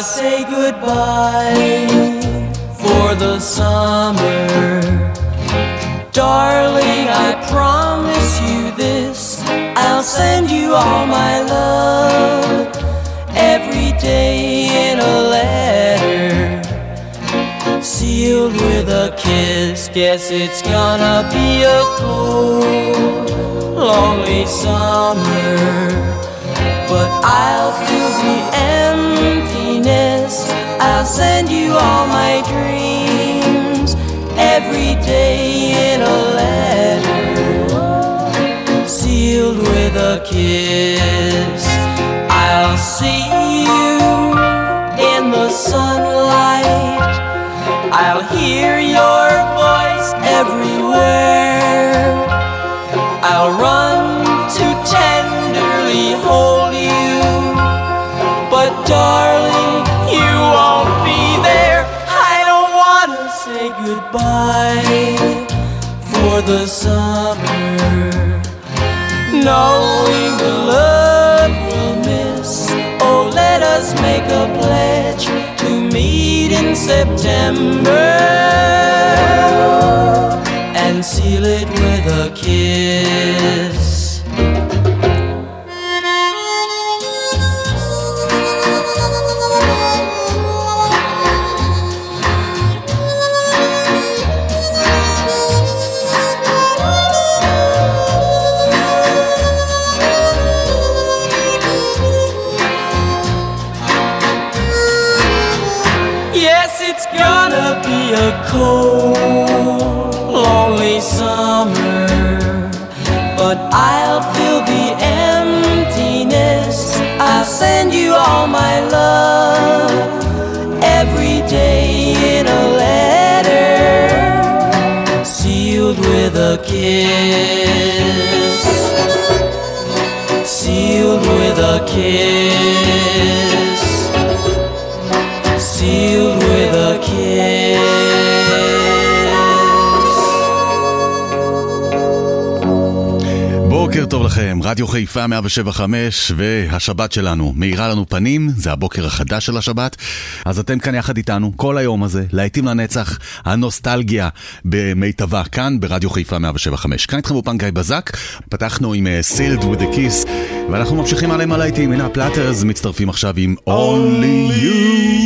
Gotta say goodbye for the summer, darling, I promise you this I'll send you all my love every day in a letter, sealed with a kiss. Guess it's gonna be a cold, lonely summer but I'll fill the emptiness. I'll send you all my dreams every day in a letter, sealed with a kiss. I'll see you in the sunlight. I'll hear your voice everywhere. The summer. Knowing the love we'll miss. Oh, let us make a pledge to meet in September חיפה 175 והשבת שלנו מאירה לנו פנים, זה הבוקר החדש של השבת. אז אתם כאן יחד איתנו כל היום הזה, להיטים לנצח, הנוסטלגיה במיטבה, כאן ברדיו חיפה 175. כאן איתכם אופן גיא בזק, פתחנו עם סילד with a ואנחנו ממשיכים עליהם הלהיטים, הנה הפלאטרס מצטרפים עכשיו עם Only You.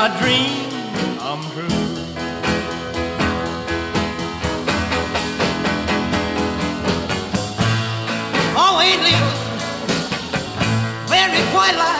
my dream come true. Oh, ain't it very quiet like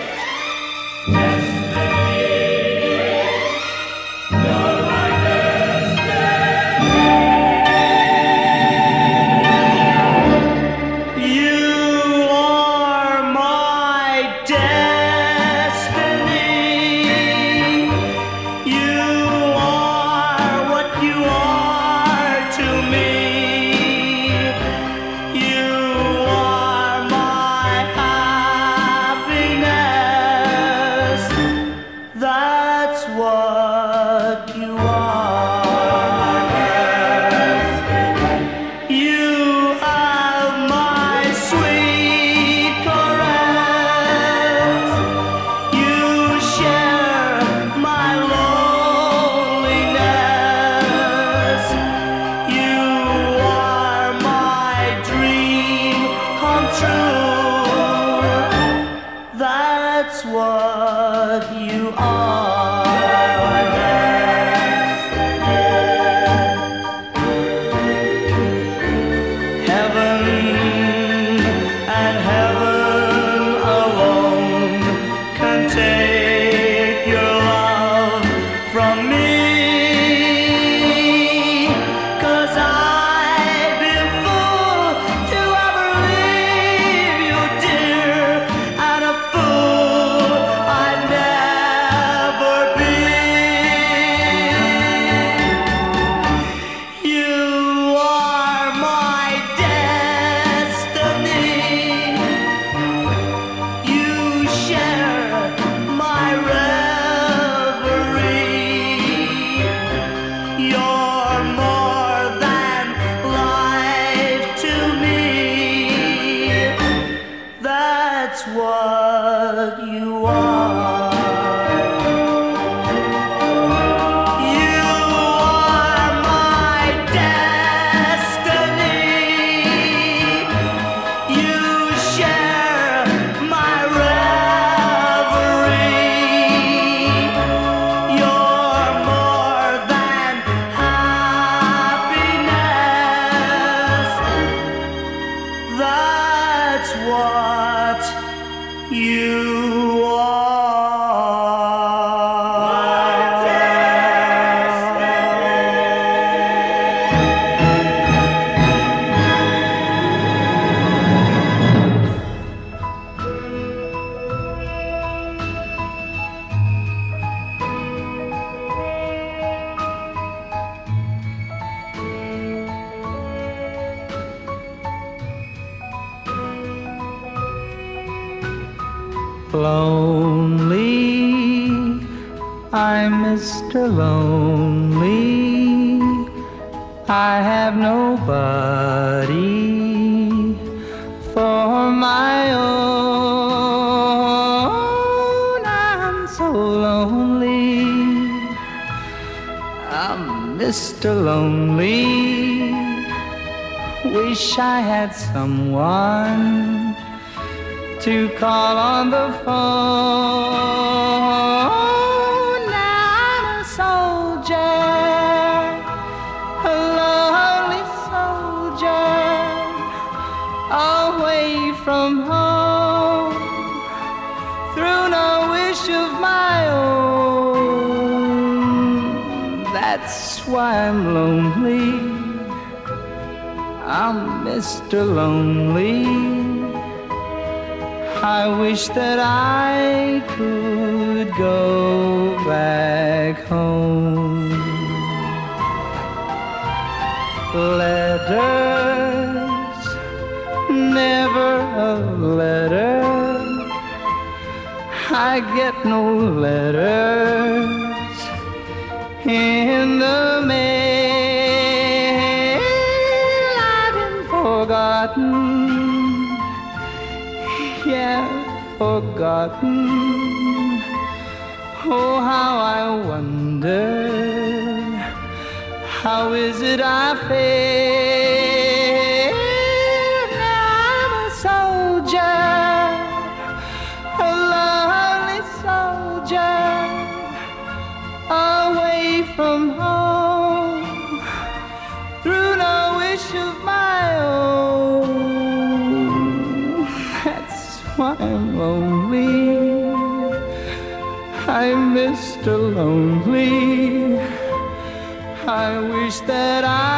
forgotten. Oh, how I wonder, how is it I fail? Still Lonely. I wish that I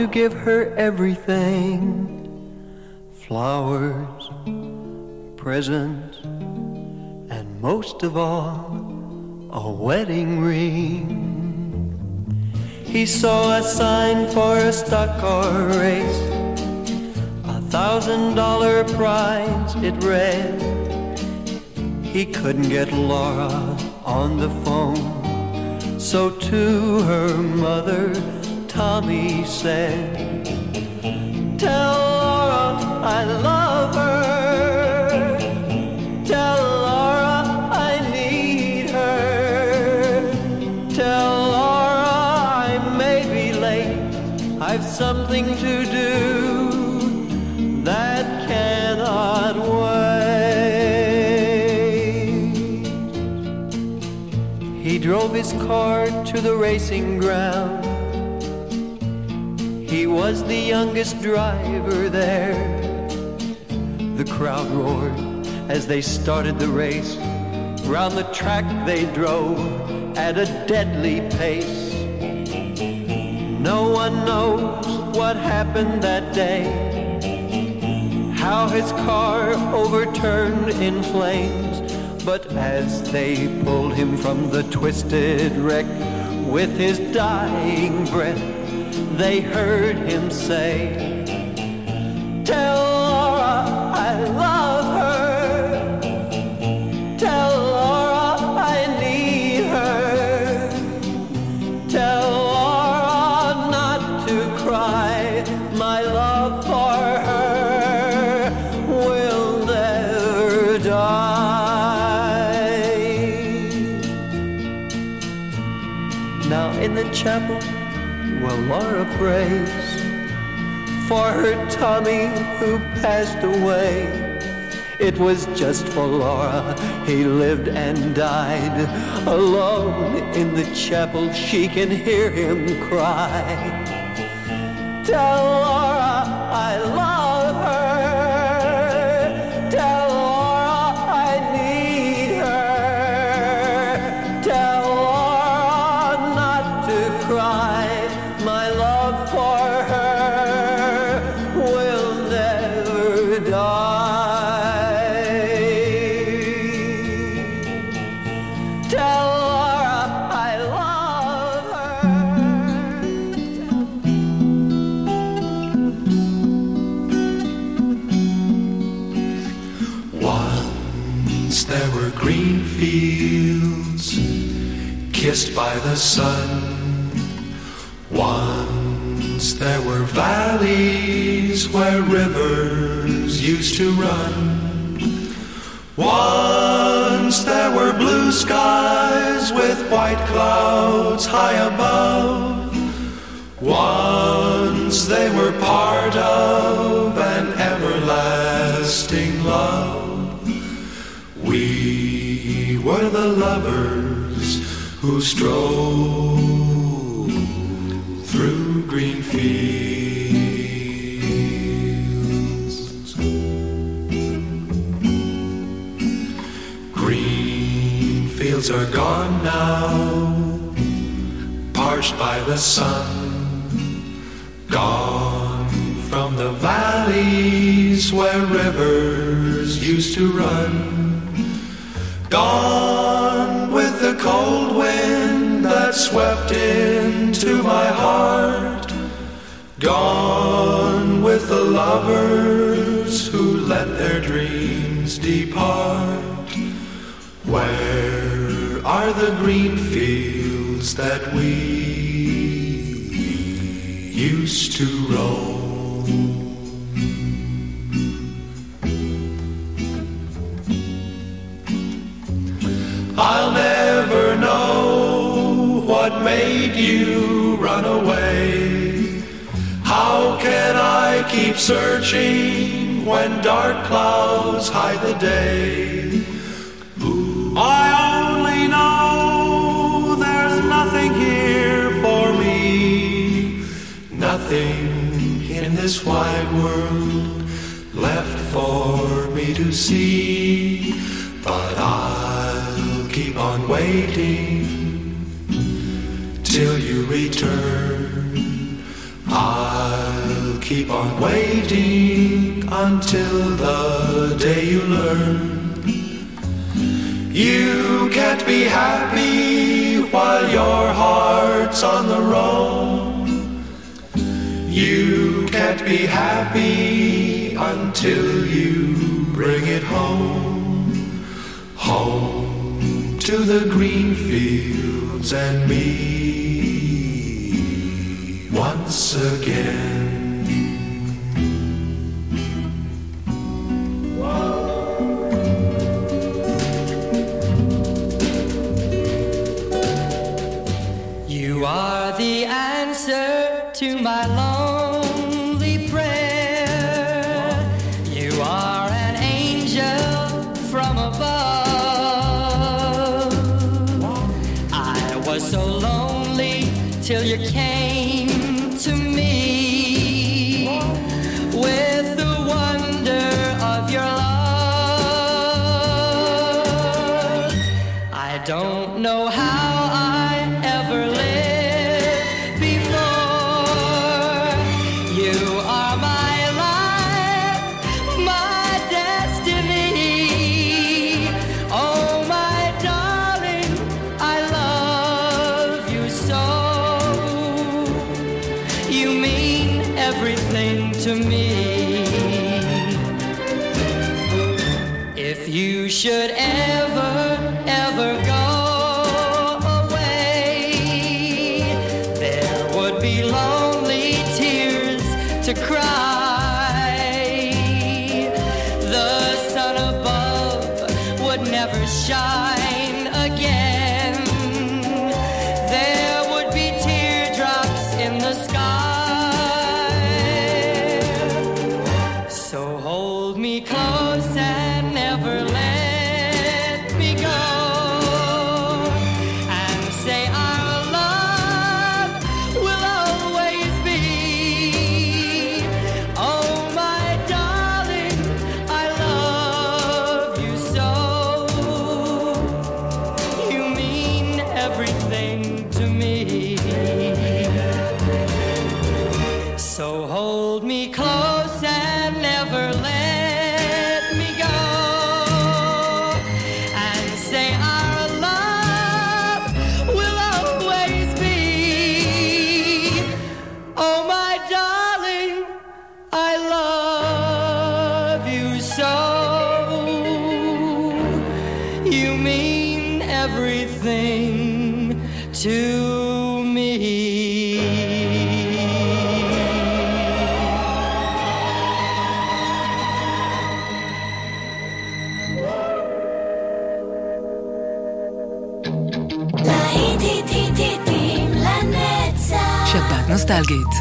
to give her everything flowers, presents, and most of all, a wedding ring. He saw a sign for a stock car race, a thousand dollar prize it read. He couldn't get Laura on the phone, so to her mother Tommy said, Tell Laura I love her. Tell Laura I need her. Tell Laura I may be late. I've something to do that cannot wait. He drove his car to the racing ground. Was the youngest driver there. The crowd roared as they started the race. Round the track they drove at a deadly pace. No one knows what happened that day. How his car overturned in flames. But as they pulled him from the twisted wreck with his dying breath, they heard him say, Tell Laura I love her. Tell Laura I need her. Tell Laura not to cry. My love for her will never die. Now in the chapel, well, Laura prays for her Tommy who passed away. It was just for Laura he lived and died. Alone in the chapel, she can hear him cry. Tell Laura I love the sun. Once there were valleys where rivers used to run. Once there were blue skies with white clouds high above. Once they were part of an everlasting love. We were the lovers who strolled through green fields. Green fields are gone now, parched by the sun. Gone from the valleys where rivers used to run. Gone cold wind that swept into my heart. Gone with the lovers who let their dreams depart. Where are the green fields that we used to roam? Made you run away. How can I keep searching when dark clouds hide the day? I only know there's nothing here for me, nothing in this wide world left for me to see. But I'll keep on waiting till you return. I'll keep on waiting until the day you learn. You can't be happy while your heart's on the road. You can't be happy until you bring it home. Home to the green fields and me once again.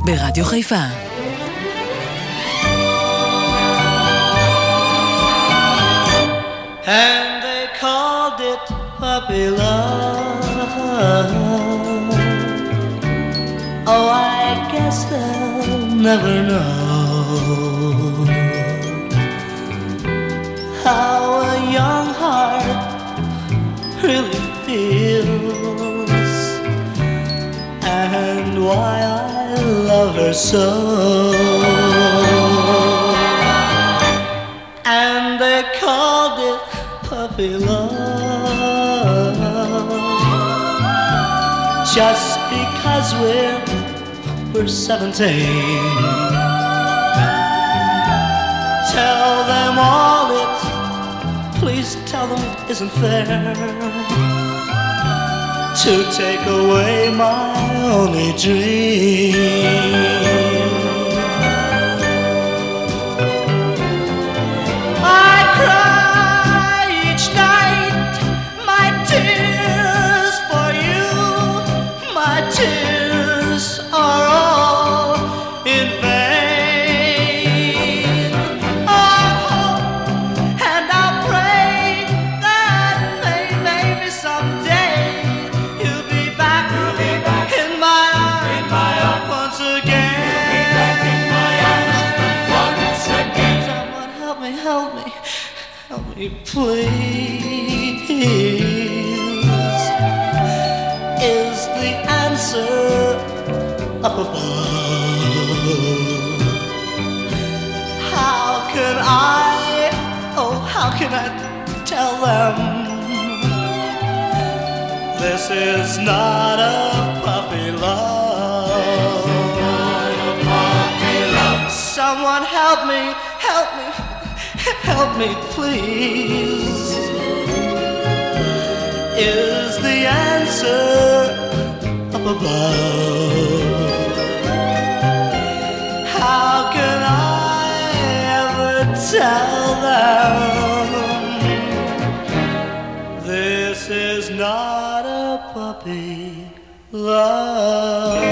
ברדיו חיפה. and they called it puppy love. Oh, I guess they'll never know And they called it puppy love. Just because we're we're 17 tell them all it please tell them it isn't fair to take away my only dream please is the answer up above. How can I, oh, how can I tell them this is not a puppy love? Puppy love. Someone help me, help me help me, please? Is the answer up above? How can I ever tell them this is not a puppy love?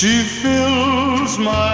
She fills my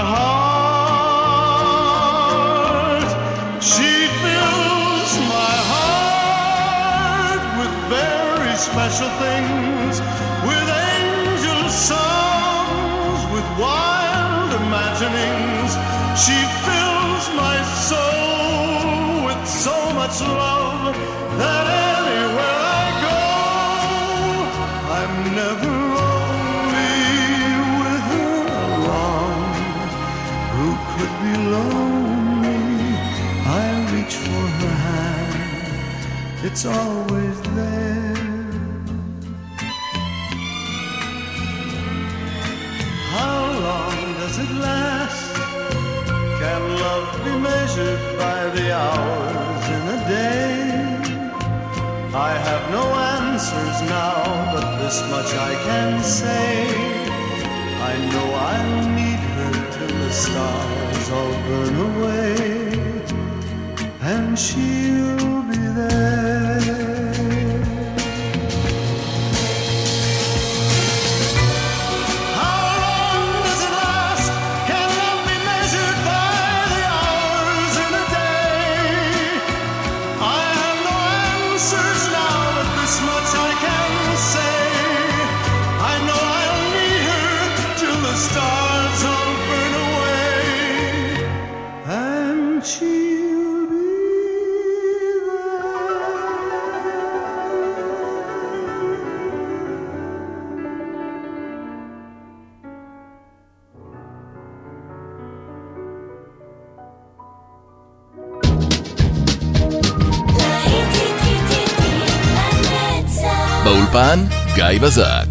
It's always there. How long does it last? Can love be measured by the hours in a day? I have no answers now, but this much I can say. I know I'll meet her till the stars all burn away, and she'll. גיא בזק.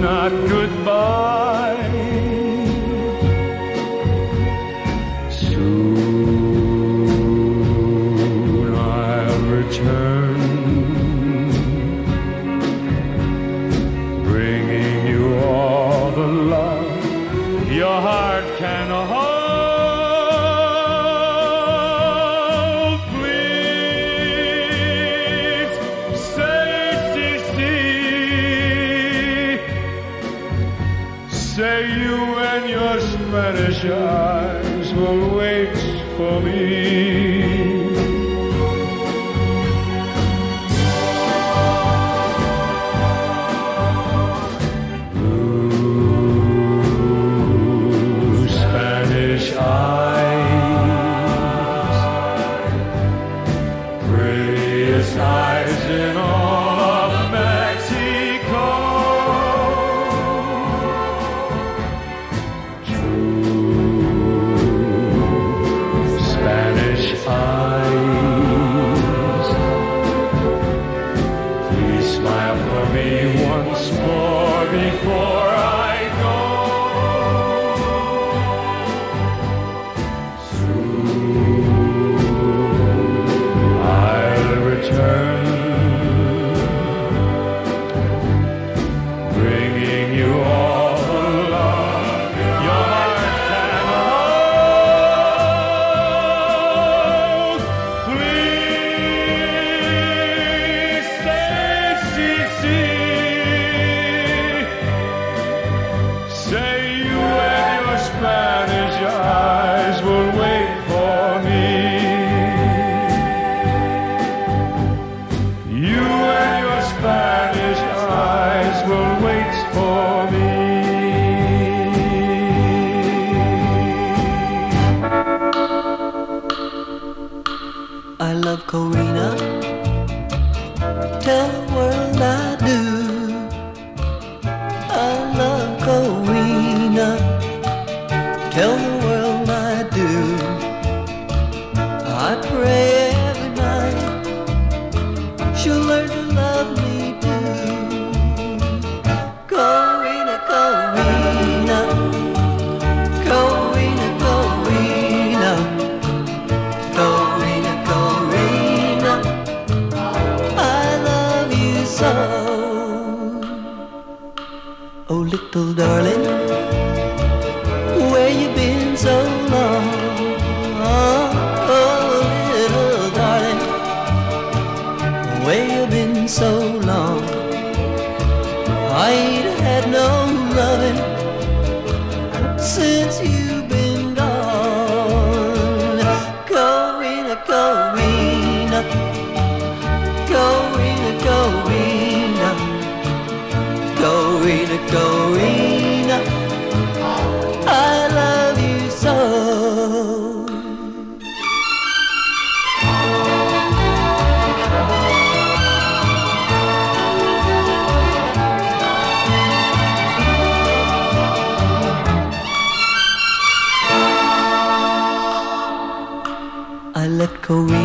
not good. echo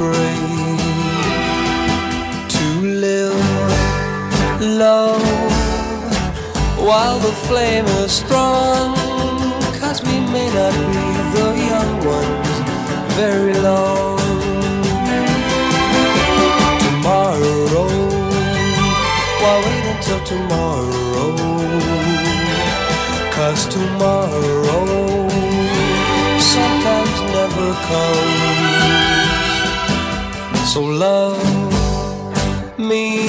afraid to live low while the flame is strong. Cause we may not be the young ones very long. Tomorrow, why wait until tomorrow? Cause tomorrow sometimes never comes. So love me.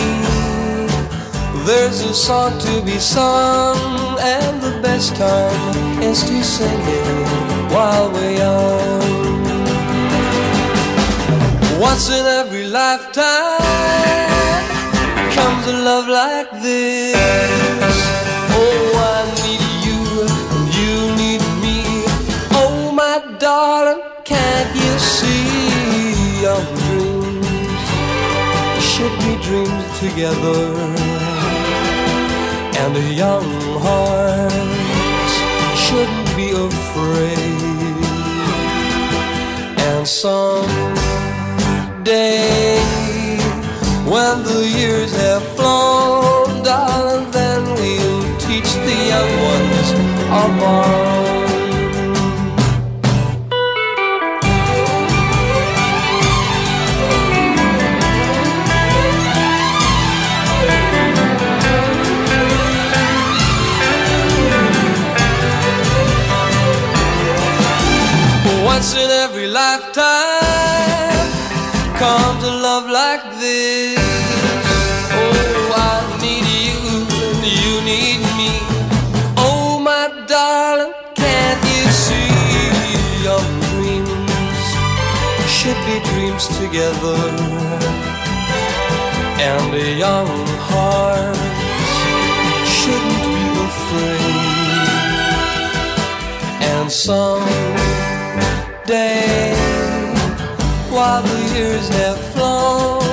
There's a song to be sung, and the best time is to sing it while we're young. Once in every lifetime comes a love like this. Be dreams together? And a young heart shouldn't be afraid. And someday, when the years have flown, darling, then we'll teach the young ones of our lifetime comes a love like this. Oh, I need you and you need me. Oh, my darling, can't you see your dreams should be dreams together? And a young heart shouldn't be afraid. And some day while the years have flown,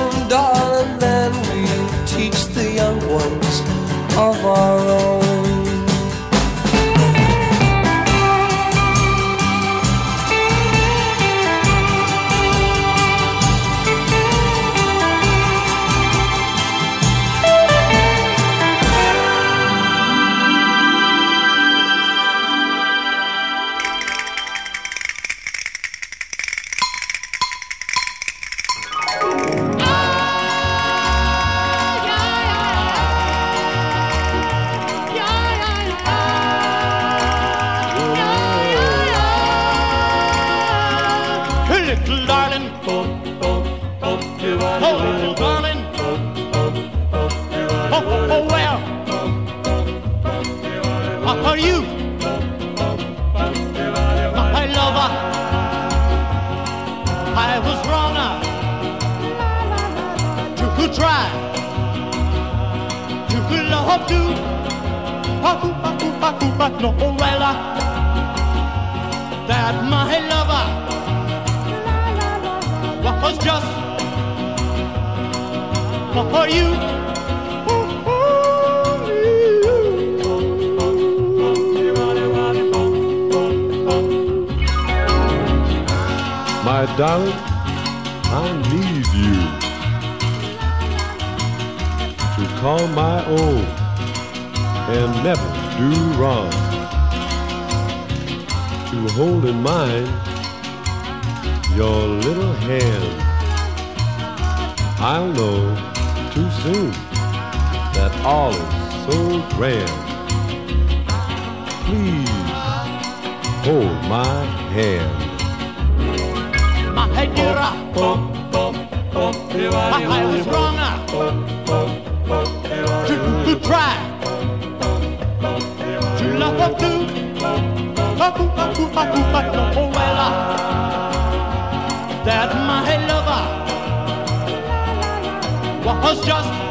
darling, I need you to call my own and never do wrong. To hold in mind your little hand. I'll know too soon that all is so grand. Please hold my hand. My head get up. I was wrong to, to try to love no, well, that my lover was just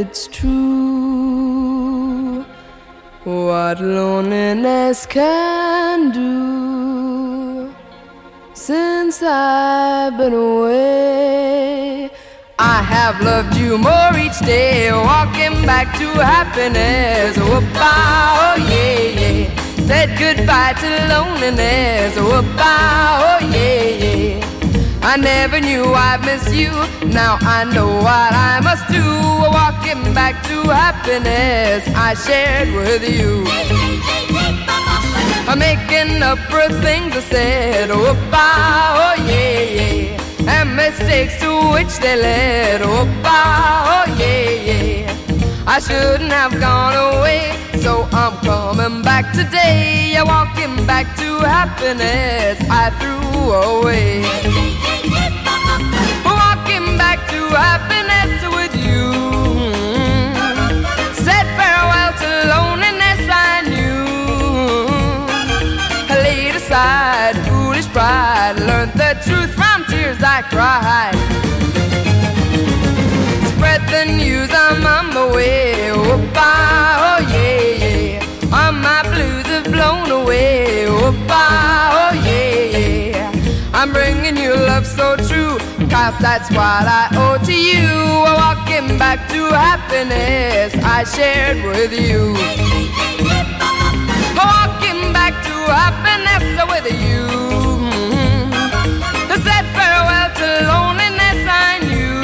it's true. What loneliness can do since I've been away. I have loved you more each day, walking back to happiness. Whoop-ah, oh yeah, yeah. Said goodbye to loneliness. Whoop-ah, oh yeah, yeah. I never knew I'd miss you. Now I know what I must do. Walking back to happiness I shared with you. I'm making up for things I said. Whoop-ah, oh yeah, yeah. And mistakes to which they led. Whoop-ah, oh yeah, yeah. I shouldn't have gone away, so I'm coming back today. Yeah, walking back to happiness I threw away. Happiness with you. Said farewell to loneliness I knew. I laid aside foolish pride, learned the truth from tears I cried. Spread the news, I'm on my way. Whoop-ah, oh yeah, yeah. All my blues have blown away. Whoop-ah, oh yeah, yeah. I'm bringing you love so true, cause that's what I owe to you. Walking back to happiness I shared with you. Walking back to happiness with you. Mm-hmm. I said farewell to loneliness I knew.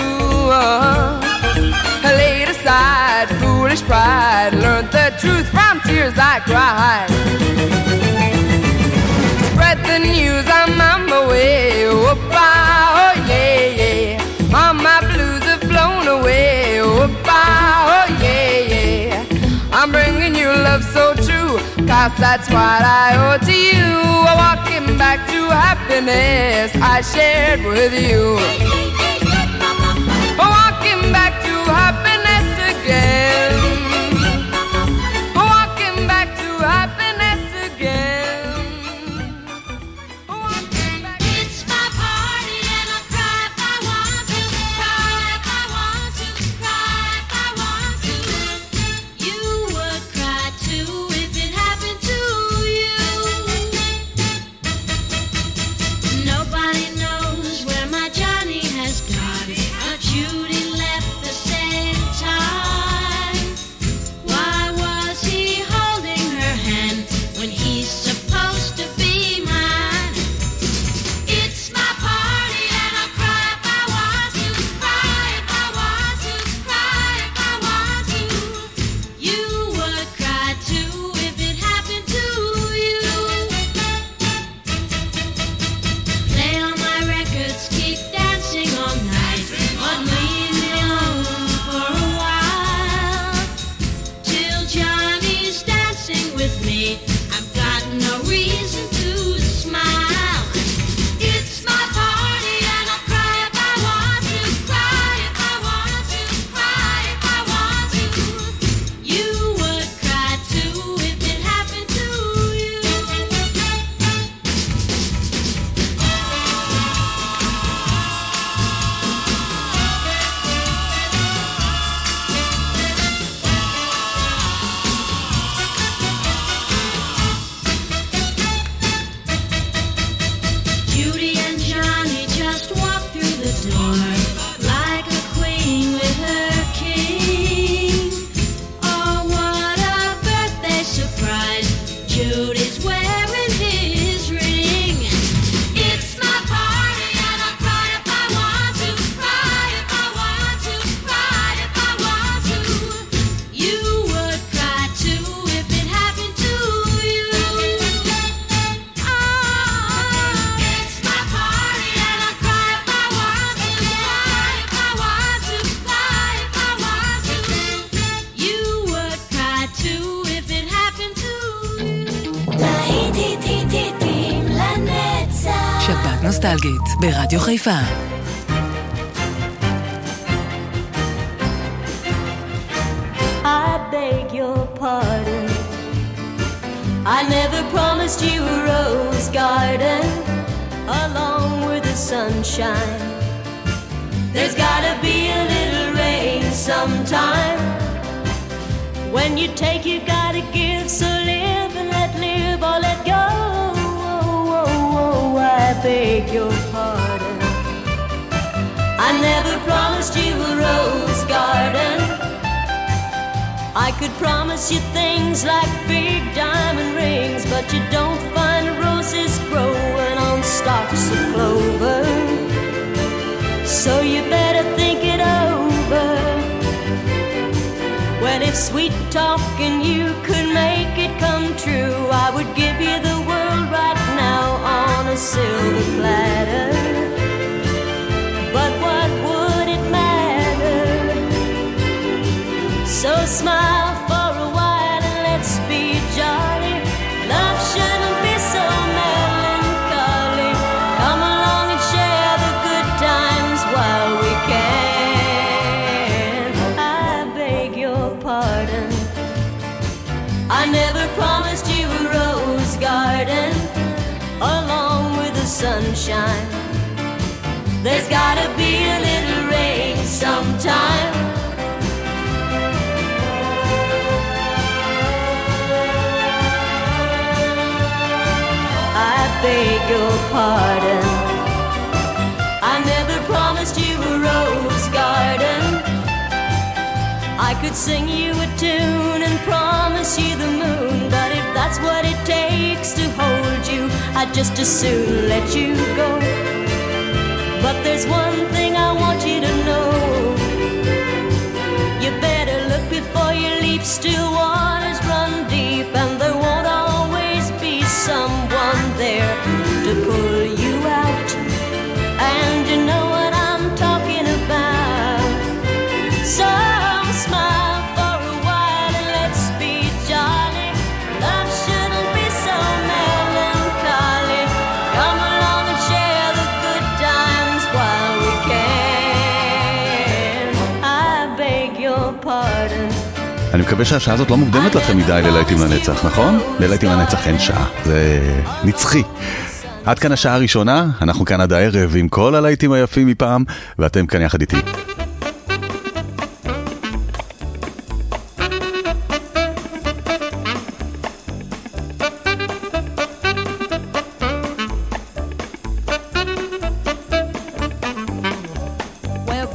I laid aside foolish pride, learned the truth from tears I cried. Spread the news, I'm on my way. Whoop-ah, I'm bringing you love so true, cause that's what I owe to you. Walking back to happiness I shared with you. חיפה. I could promise you things like big diamond rings, but you don't find roses growing on stalks of clover. So you better think it over. Well, if sweet talking you could make it come true, I would give you the world right now on a silver platter. So smile for a while and let's be jolly. Love shouldn't be so melancholy. Come along and share the good times while we can. I beg your pardon. I never promised you a rose garden along with the sunshine. There's gotta be a little rain sometime. Beg your pardon. I never promised you a rose garden. I could sing you a tune and promise you the moon, but if that's what it takes to hold you, I'd just as soon let you go. But there's one thing I want you to know. You better look before you leap, still waters run deep, and there won't always be someone there מקווה שהשעה הזאת לא מוקדמת לכם מדי ללהיטים לנצח, נכון? ללהיטים לנצח אין שעה, זה נצחי. עד כאן השעה הראשונה, אנחנו כאן עד הערב עם כל הלהיטים היפים מפעם, ואתם כאן יחד איתי.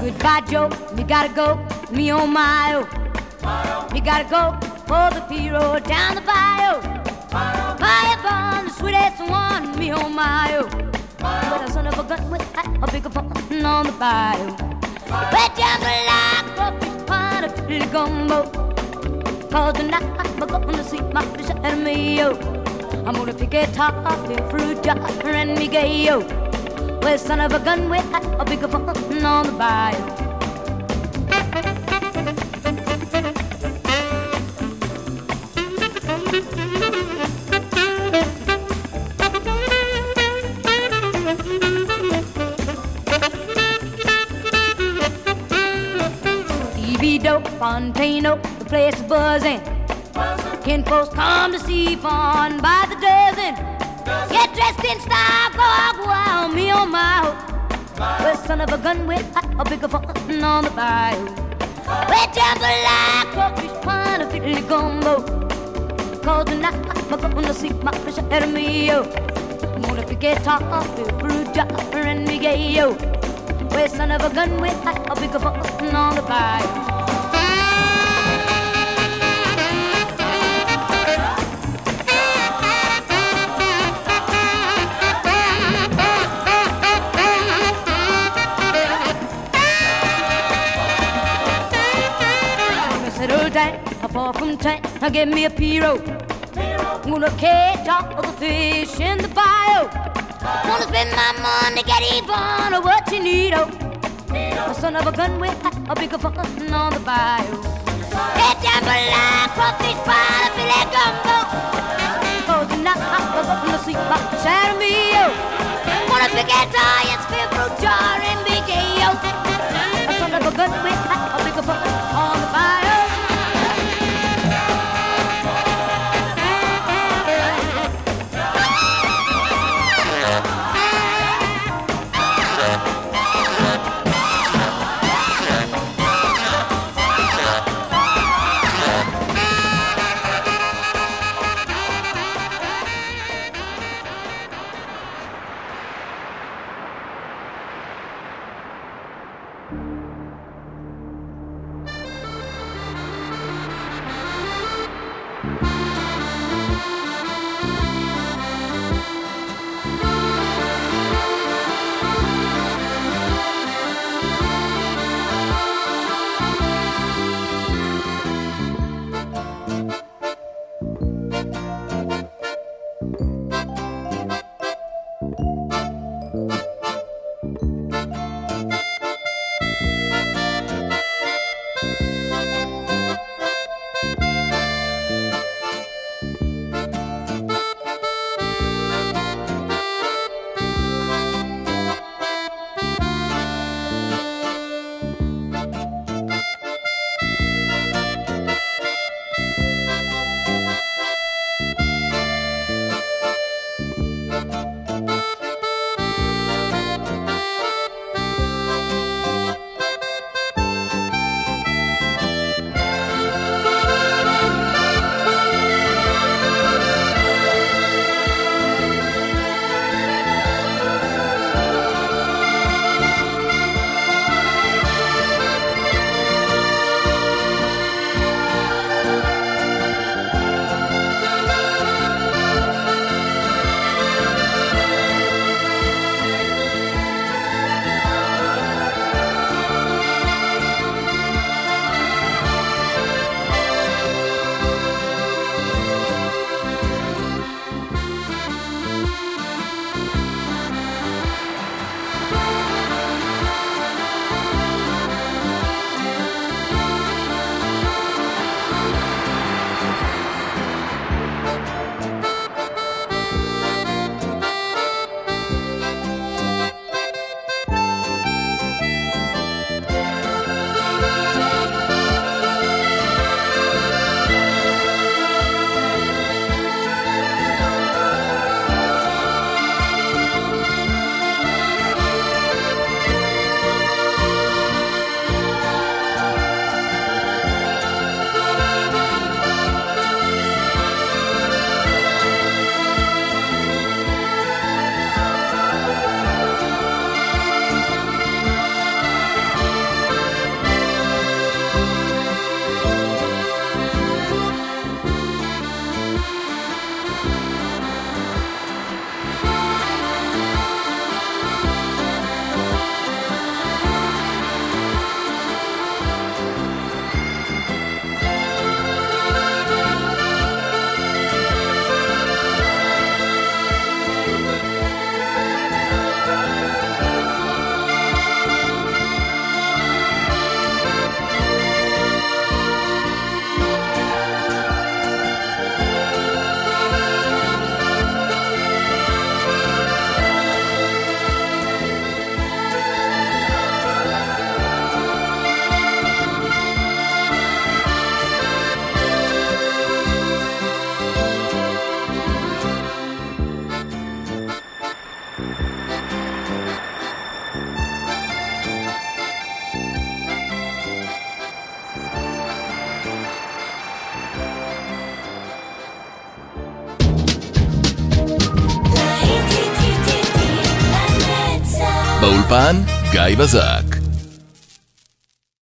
Goodbye, Joe. Me gotta go. Me on my own. Gotta go for the P road down the bayou. Fire from the sweetest one. Me on my oh. own. But a son of a gun with a bigger fun on the bayou. Wet down the line, crawfish pond, a little gumbo. Cause tonight I'm gonna see my fish and me, yo. I'm gonna pick a top, a fruit jar, and me gay, yo. Well, son of a gun with a bigger fun on the bayou. The place is buzzing. Ken folks come to see fun by the dozen. Get dressed in style, go out wild, me on my own. Well, son of a gun with a bigger fun on the bayou. Well, jambalaya, crawfish pond, a fiddly gumbo. Cause tonight I'm gonna see my fish at me, yo. I'm gonna pick a top, a fruit and me yo. Well, son of a gun with a bigger fun on the bayou. Far from town. Now give me a P-road. I'm gonna catch all the fish in the bayou. Wanna spend my money, get even of what you need, oh. A son of a gun with a bigger fun on the bio. Get down below, crawfish pie, a filet gumbo. Cause tonight I'm gonna see my shadow me, oh. Wanna forget all your spit fruit jar and big yo. A son of a gun with גיא בזק.